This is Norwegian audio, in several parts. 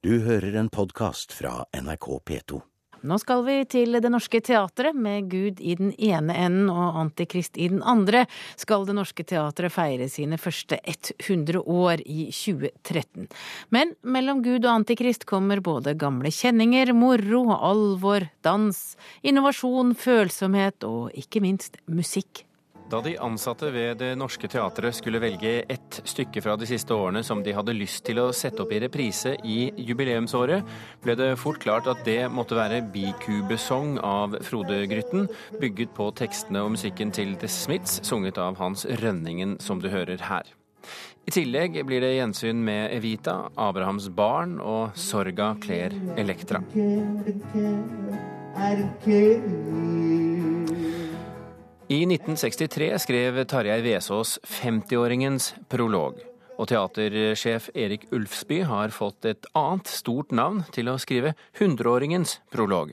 Du hører en podkast fra NRK P2. Nå skal vi til Det Norske Teatret. Med Gud i den ene enden og Antikrist i den andre skal Det Norske Teatret feire sine første 100 år i 2013. Men mellom Gud og Antikrist kommer både gamle kjenninger, moro, alvor, dans, innovasjon, følsomhet og ikke minst musikk. Da de ansatte ved Det Norske Teatret skulle velge ett stykke fra de siste årene som de hadde lyst til å sette opp i reprise i jubileumsåret, ble det fort klart at det måtte være Bikubesong av Frode Grytten, bygget på tekstene og musikken til The Smiths, sunget av Hans Rønningen, som du hører her. I tillegg blir det gjensyn med Evita, Abrahams barn og Sorga kler Elektra. I 1963 skrev Tarjei Vesaas 50-åringens prolog. Og teatersjef Erik Ulfsby har fått et annet stort navn til å skrive 100-åringens prolog.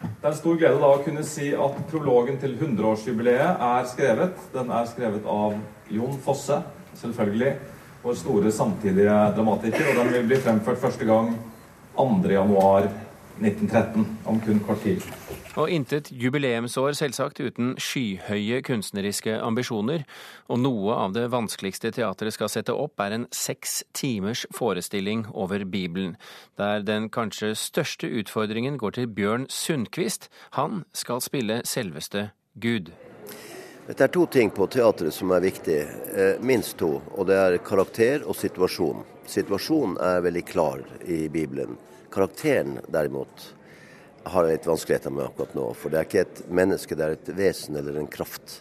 Det er en stor glede da å kunne si at prologen til 100-årsjubileet er skrevet. Den er skrevet av Jon Fosse, selvfølgelig, vår store samtidige dramatiker. Og den vil bli fremført første gang 2.1.1913, om kun kort tid. Og intet jubileumsår, selvsagt, uten skyhøye kunstneriske ambisjoner. Og noe av det vanskeligste teatret skal sette opp, er en seks timers forestilling over Bibelen. Der den kanskje største utfordringen går til Bjørn Sundquist. Han skal spille selveste Gud. Det er to ting på teatret som er viktig, eh, minst to. Og det er karakter og situasjon. Situasjonen er veldig klar i Bibelen. Karakteren derimot har jeg litt vanskeligheter med akkurat nå. For det er ikke et menneske, det er et vesen eller en kraft.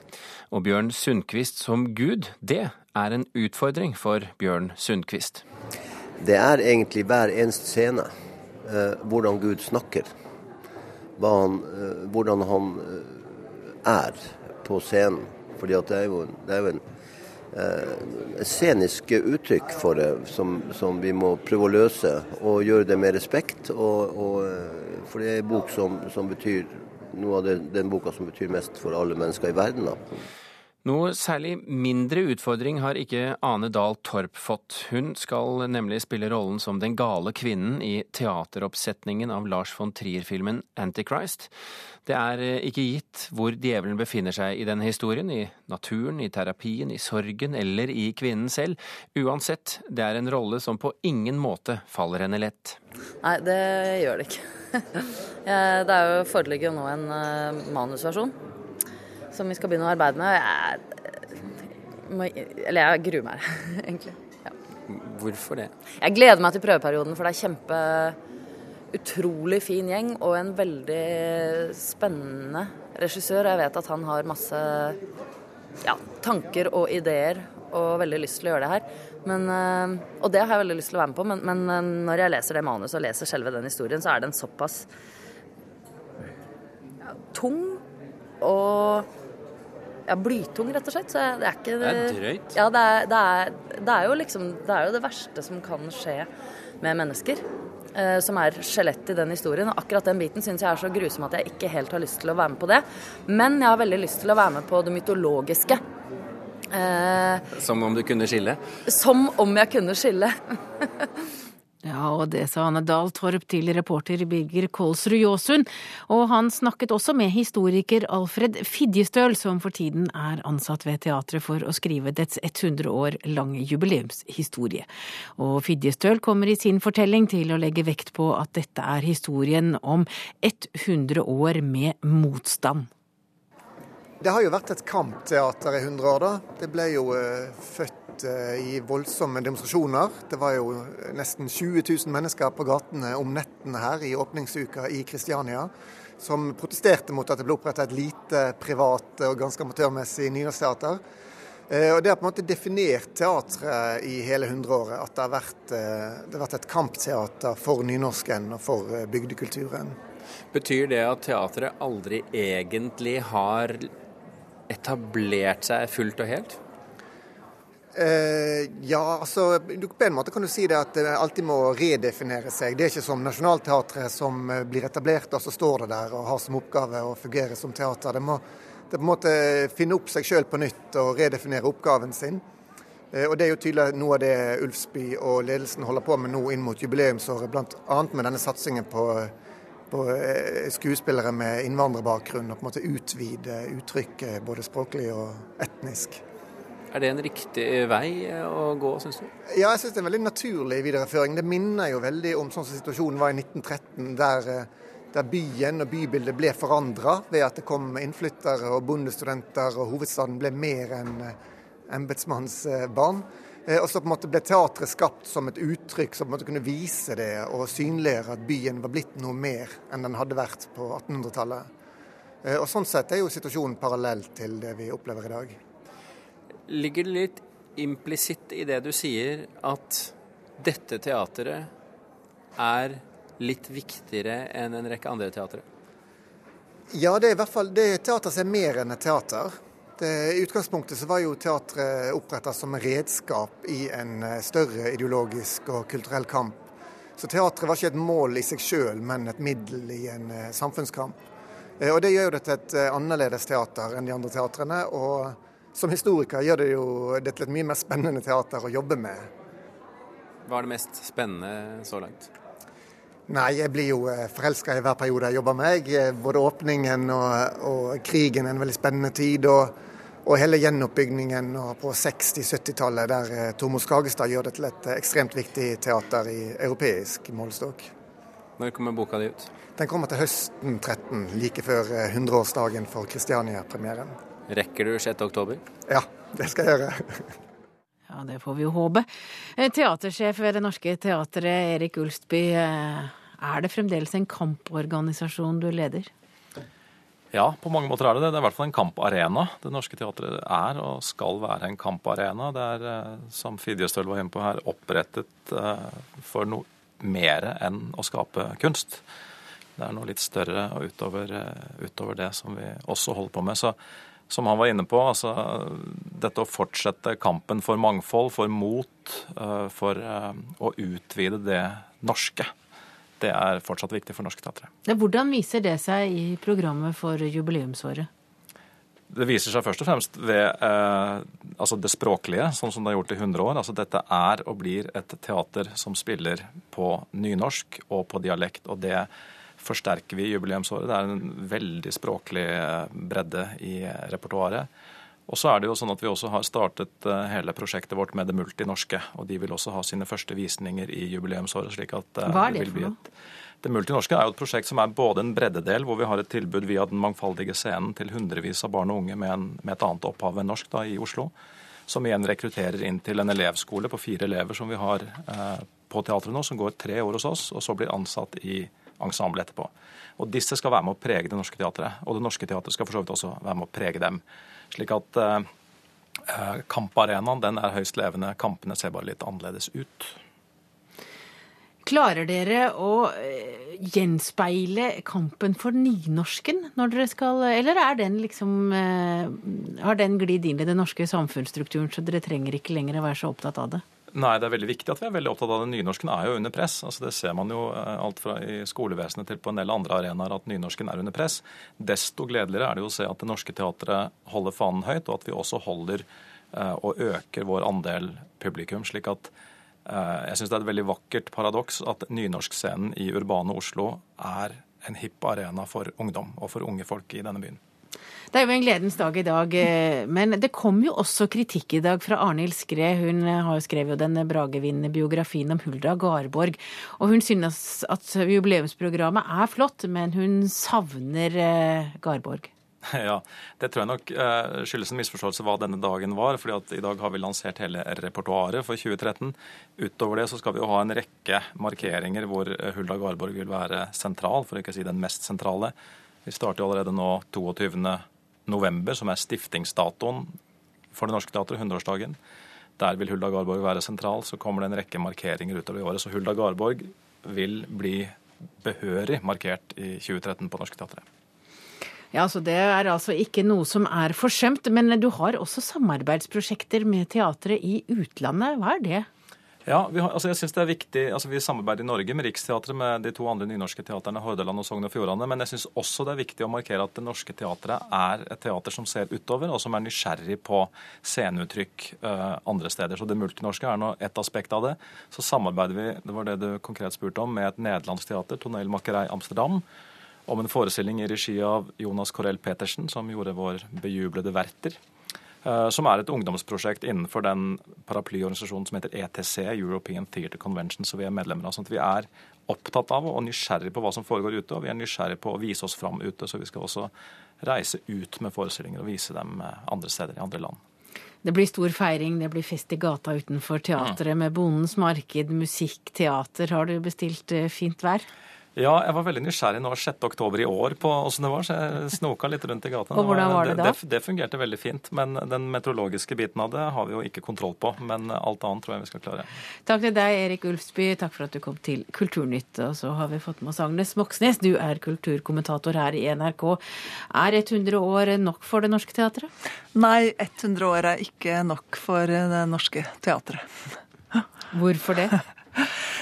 Og Bjørn Sundquist som Gud, det er en utfordring for Bjørn Sundquist. Det er egentlig hver eneste scene eh, hvordan Gud snakker. Han, eh, hvordan han eh, er på scenen. Fordi det er jo, det er jo en eh, scenisk uttrykk for det som, som, vi må prøve å løse og gjøre det med respekt. Og, og, eh, for det er en bok som, som betyr noe av det, den boka som betyr mest for alle mennesker i verden. Da. Noe særlig mindre utfordring har ikke Ane Dahl Torp fått. Hun skal nemlig spille rollen som den gale kvinnen i teateroppsetningen av Lars von Trier-filmen Antichrist. Det er eh, ikke gitt hvor djevelen befinner seg i denne historien, i naturen, i terapien, i sorgen eller i kvinnen selv. Uansett, det er en rolle som på ingen måte faller henne lett. Nei, det gjør det ikke. det er jo foreligger jo nå en eh, manusversjon som vi skal begynne å arbeide med. Jeg, eller jeg gruer meg, egentlig. Ja. Hvorfor det? Jeg gleder meg til prøveperioden, for det er kjempe utrolig fin gjeng og en veldig spennende regissør. Jeg vet at han har masse ja, tanker og ideer og veldig lyst til å gjøre det her. Men, eh, og det har jeg veldig lyst til å være med på, men, men eh, når jeg leser det manuset og leser selve den historien, så er den såpass ja, tung og ja, blytung, rett og slett. Så det er ikke Det er drøyt. Ja, det er, det, er, det er, jo liksom Det er jo det verste som kan skje med mennesker. Eh, som er skjelett i den historien. Og akkurat den biten syns jeg er så grusom at jeg ikke helt har lyst til å være med på det. Men jeg har veldig lyst til å være med på det mytologiske. Eh, som om du kunne skille? Som om jeg kunne skille. Ja, og det sa Anne Dahl Torp til reporter Birger Kolsrud Jåsund. Og han snakket også med historiker Alfred Fidjestøl, som for tiden er ansatt ved teatret for å skrive dets 100 år lange jubileumshistorie. Og Fidjestøl kommer i sin fortelling til å legge vekt på at dette er historien om 100 år med motstand. Det har jo vært et kampteater i 100 år, da. Det ble jo uh, født uh, i voldsomme demonstrasjoner. Det var jo nesten 20 000 mennesker på gatene om nettene her i åpningsuka i Kristiania. Som protesterte mot at det ble opprettet et lite privat og ganske amatørmessig nynorskteater. Uh, og Det har på en måte definert teatret i hele hundreåret. At det har, vært, det har vært et kampteater for nynorsken og for bygdekulturen. Betyr det at teatret aldri egentlig har etablert seg fullt og helt? Eh, ja, altså på en måte kan du si det at det alltid må redefinere seg. Det er ikke som Nationaltheatret som eh, blir etablert og så står det der og har som oppgave å fungere som teater. Det må det på en måte finne opp seg sjøl på nytt og redefinere oppgaven sin. Og Det er jo tydelig noe av det Ulfsby og ledelsen holder på med nå inn mot jubileumsåret, bl.a. med denne satsingen på, på skuespillere med innvandrerbakgrunn, og på en måte utvide uttrykket både språklig og etnisk. Er det en riktig vei å gå, syns du? Ja, jeg syns det er en veldig naturlig videreføring. Det minner jo veldig om sånn som situasjonen var i 1913, der, eh, der byen og bybildet ble forandra ved at det kom innflyttere og bondestudenter, og hovedstaden ble mer enn eh, embetsmannsbarn. Eh, og så på en måte ble teatret skapt som et uttrykk som på en måte kunne vise det og synliggjøre at byen var blitt noe mer enn den hadde vært på 1800-tallet. Og Sånn sett er jo situasjonen parallell til det vi opplever i dag. Ligger det litt implisitt i det du sier, at dette teatret er litt viktigere enn en rekke andre teatre? Ja, det er i hvert fall det teateret som er mer enn et teater. Det, I utgangspunktet så var jo teatret oppretta som redskap i en eh, større ideologisk og kulturell kamp. Så teatret var ikke et mål i seg sjøl, men et middel i en uh, samfunnskamp. Uh, og Det gjør jo det til et annerledes teater enn de andre teatrene. og som historiker gjør det jo det til et mye mer spennende teater å jobbe med. Hva er det mest spennende så langt? Nei, jeg blir jo eh, forelska i hver periode jeg jobber med. Eh, både åpningen og, og krigen er en veldig spennende tid. Og, og hele gjenoppbyggingen på 60-70-tallet, der eh, Tormod Skagestad gjør det til et ekstremt viktig teater i europeisk målestokk. Når kommer boka di ut? Den kommer til høsten 13, like før 100-årsdagen for Kristiania-premieren. Rekker du 6. oktober? Ja, det skal jeg gjøre. Ja, det får vi jo håpe. Eh, teatersjef ved Det Norske Teatret, Erik Ulstby. Eh, er det fremdeles en kamporganisasjon du leder? Ja, på mange måter er det det. Det er i hvert fall en kamparena. Det Norske Teatret er og skal være en kamparena. Det er, eh, som Fidjestøl var inne på her, opprettet for noe mer enn å skape kunst. Det er noe litt større og utover, utover det som vi også holder på med. Så som han var inne på, altså dette å fortsette kampen for mangfold, for mot, eh, for eh, å utvide det norske. Det er fortsatt viktig for Norske Teatret. Hvordan viser det seg i programmet for jubileumsåret? Det viser seg først og fremst ved eh, altså det språklige, sånn som det har gjort i 100 år. Altså Dette er og blir et teater som spiller på nynorsk og på dialekt. og det forsterker vi jubileumsåret. Det er en veldig språklig eh, bredde i repertoaret. Og så er det jo sånn at Vi også har startet eh, hele prosjektet vårt med det multinorske. og De vil også ha sine første visninger i jubileumsåret. slik at eh, Hva er det, det for noe? det multinorske er jo et prosjekt som er både en breddedel, hvor vi har et tilbud via Den mangfoldige scenen til hundrevis av barn og unge med, en, med et annet opphav enn norsk da, i Oslo. Som igjen rekrutterer inn til en elevskole på fire elever som vi har eh, på teatret nå, som går tre år hos oss, og så blir ansatt i ensemble etterpå. Og Disse skal være med å prege Det Norske Teatret, og Det Norske Teatret skal for så vidt også være med å prege dem. Slik at eh, eh, kamparenaen den er høyst levende. Kampene ser bare litt annerledes ut. Klarer dere å eh, gjenspeile kampen for nynorsken når dere skal Eller er den liksom eh, Har den glidd inn i den norske samfunnsstrukturen, så dere trenger ikke lenger å være så opptatt av det? Nei, det er veldig viktig at vi er veldig opptatt av det. Nynorsken er jo under press. Altså Det ser man jo eh, alt fra i skolevesenet til på en del andre arenaer at nynorsken er under press. Desto gledeligere er det jo å se at Det Norske Teatret holder fanen høyt, og at vi også holder eh, og øker vår andel publikum. slik at eh, jeg syns det er et veldig vakkert paradoks at nynorskscenen i urbane Oslo er en hipp arena for ungdom og for unge folk i denne byen. Det er jo en gledens dag i dag, eh, men det kom jo også kritikk i dag fra Arnhild Skræ. Hun eh, har jo skrevet den bragevinnende biografien om Hulda Garborg. Og hun synes at jubileumsprogrammet er flott, men hun savner eh, Garborg. Ja, det tror jeg nok skyldes en misforståelse hva denne dagen var. fordi at i dag har vi lansert hele repertoaret for 2013. Utover det så skal vi jo ha en rekke markeringer hvor Hulda Garborg vil være sentral, for ikke å si den mest sentrale. Vi starter allerede nå 22 november, som er stiftingsdatoen for Det Norske Teatret, 100-årsdagen. Der vil Hulda Garborg være sentral. Så kommer det en rekke markeringer utover i året. Så Hulda Garborg vil bli behørig markert i 2013 på Norske Teatret. Ja, så Det er altså ikke noe som er forsømt. Men du har også samarbeidsprosjekter med teatret i utlandet. Hva er det? Ja, har, altså jeg synes det er viktig, altså vi samarbeider i Norge med Riksteatret med de to andre nynorske teaterne Hordaland og Sogn og Fjordane. Men jeg syns også det er viktig å markere at Det Norske Teatret er et teater som ser utover, og som er nysgjerrig på sceneuttrykk uh, andre steder. Så Det multinorske er nå ett aspekt av det. Så samarbeider vi det var det du konkret spurte om, med et nederlandsk teater, Tonellmakerei Amsterdam, om en forestilling i regi av Jonas Corell Petersen, som gjorde vår bejublede Werther. Eh, som er et ungdomsprosjekt innenfor den paraplyorganisasjonen som heter ETC, European Theatre Convention, så vi er medlemmer av. sånn at Vi er opptatt av og nysgjerrig på hva som foregår ute, og vi er nysgjerrig på å vise oss fram ute. Så vi skal også reise ut med forestillinger og vise dem eh, andre steder i andre land. Det blir stor feiring, det blir fest i gata utenfor teatret med Bondens marked, musikk, teater. Har du bestilt eh, fint vær? Ja, jeg var veldig nysgjerrig nå 6. oktober i år på åssen det var, så jeg snoka litt rundt i gata. Og hvordan var det da? Det, det, fungerte veldig fint, men den meteorologiske biten av det har vi jo ikke kontroll på. Men alt annet tror jeg vi skal klare. Takk til deg, Erik Ulfsby. Takk for at du kom til Kulturnytt. Og så har vi fått med oss Agnes Moxnes, du er kulturkommentator her i NRK. Er 100 år nok for Det Norske Teatret? Nei, 100 år er ikke nok for Det Norske Teatret. Hvorfor det?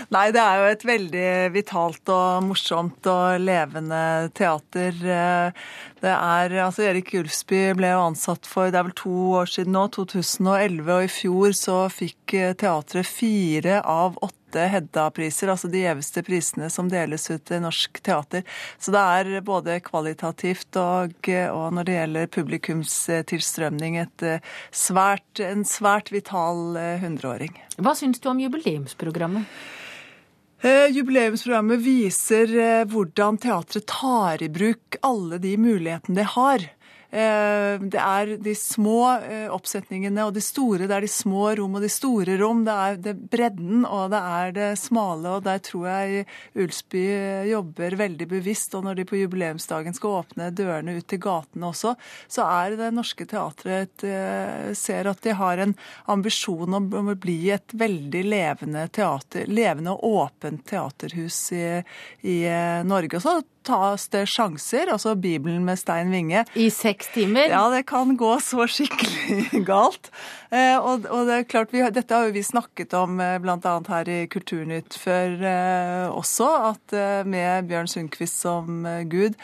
Nei, det er jo et veldig vitalt og morsomt og levende teater. Det er, altså Erik Ulfsby ble jo ansatt for det er vel to år siden nå, 2011. Og i fjor så fikk teatret fire av åtte Hedda-priser, altså de gjeveste prisene som deles ut i norsk teater. Så det er både kvalitativt og, og når det gjelder publikumstilstrømning, svært, en svært vital hundreåring. Hva syns du om jubileumsprogrammet? Eh, jubileumsprogrammet viser eh, hvordan teatret tar i bruk alle de mulighetene det har. Eh, det er de små eh, oppsetningene og de store. Det er de små rom og de store rom. Det er det bredden og det er det smale. Og der tror jeg Ulsby jobber veldig bevisst. Og når de på jubileumsdagen skal åpne dørene ut til gatene også, så er Det Norske Teatret eh, ser at de har en ambisjon om å bli et veldig levende teater. Levende og åpent teaterhus i, i Norge. Og så tas det sjanser, altså Bibelen med Stein Winge. I seks timer? Ja, det kan gå så skikkelig galt. Eh, og, og, det er klart, vi, Dette har jo vi snakket om eh, bl.a. her i Kulturnytt før eh, også, at med Bjørn Sundquist som gud,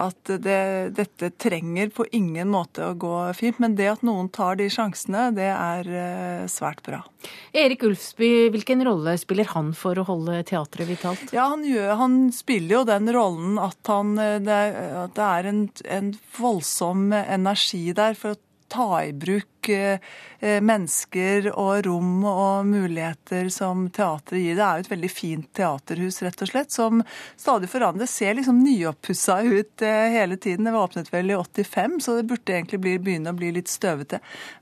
at det, dette trenger på ingen måte å gå fint. Men det at noen tar de sjansene, det er svært bra. Erik Ulfsby, hvilken rolle spiller han for å holde teatret vitalt? Ja, Han, gjør, han spiller jo den rollen at, han, det, at det er en, en voldsom energi der for å ta i bruk eh, eh, mennesker og rom og muligheter som teatret gir. Det er jo et veldig fint teaterhus, rett og slett, som stadig forandres. Ser liksom nyoppussa ut eh, hele tiden. Det var åpnet vel i 85, så det burde egentlig bli, begynne å bli litt støvete.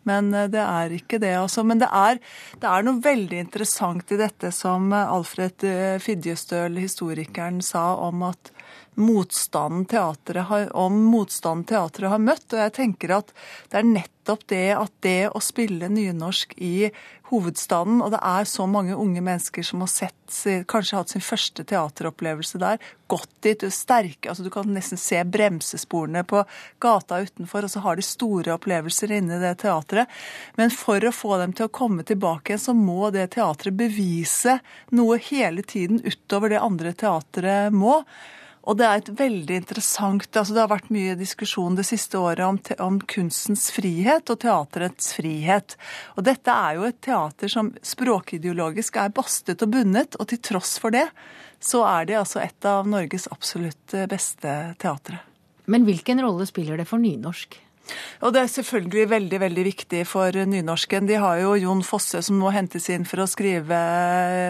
Men det er ikke det, altså. Men det er, det er noe veldig interessant i dette som Alfred Fidjestøl, historikeren, sa om at motstanden teatret har, om motstanden teatret har møtt. Og jeg tenker at det er nettopp det at det å spille nynorsk i hovedstaden, og det er så mange unge mennesker som har sett, kanskje hatt sin første teateropplevelse der, gått dit, sterke, altså du kan nesten se bremsesporene på gata utenfor, og så har de store opplevelser inne i det teatret. Men for å få dem til å komme tilbake igjen, så må det teatret bevise noe hele tiden utover det andre teatret må. Og det er et veldig interessant altså Det har vært mye diskusjon det siste året om, om, kunstens frihet og teaterets frihet. Og dette er jo et teater som språkideologisk er bastet og bundet, og til tross for det så er det altså et av Norges absolutt beste teatre. Men hvilken rolle spiller det for nynorsk? Og det er selvfølgelig veldig veldig viktig for nynorsken. De har jo Jon Fosse som nå hentes inn for å skrive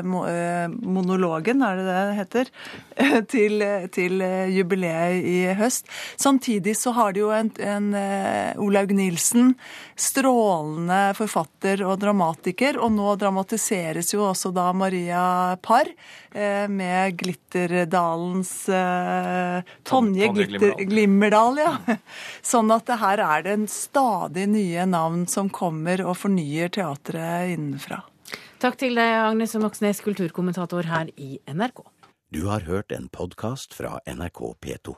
eh, monologen, er det det heter, til, til jubileet i høst. Samtidig så har de jo en, en eh, Olaug Nilsen, strålende forfatter og dramatiker, og nå dramatiseres jo også da Maria Parr eh, med Glitterdalens Tonje Glitter, Glimmerdal, ja. Sånn at det her er det en stadig nye navn som kommer og fornyer teatret innenfra. Takk til deg, Agnes Moxnes, kulturkommentator her i NRK. Du har hørt en podkast fra NRK P2.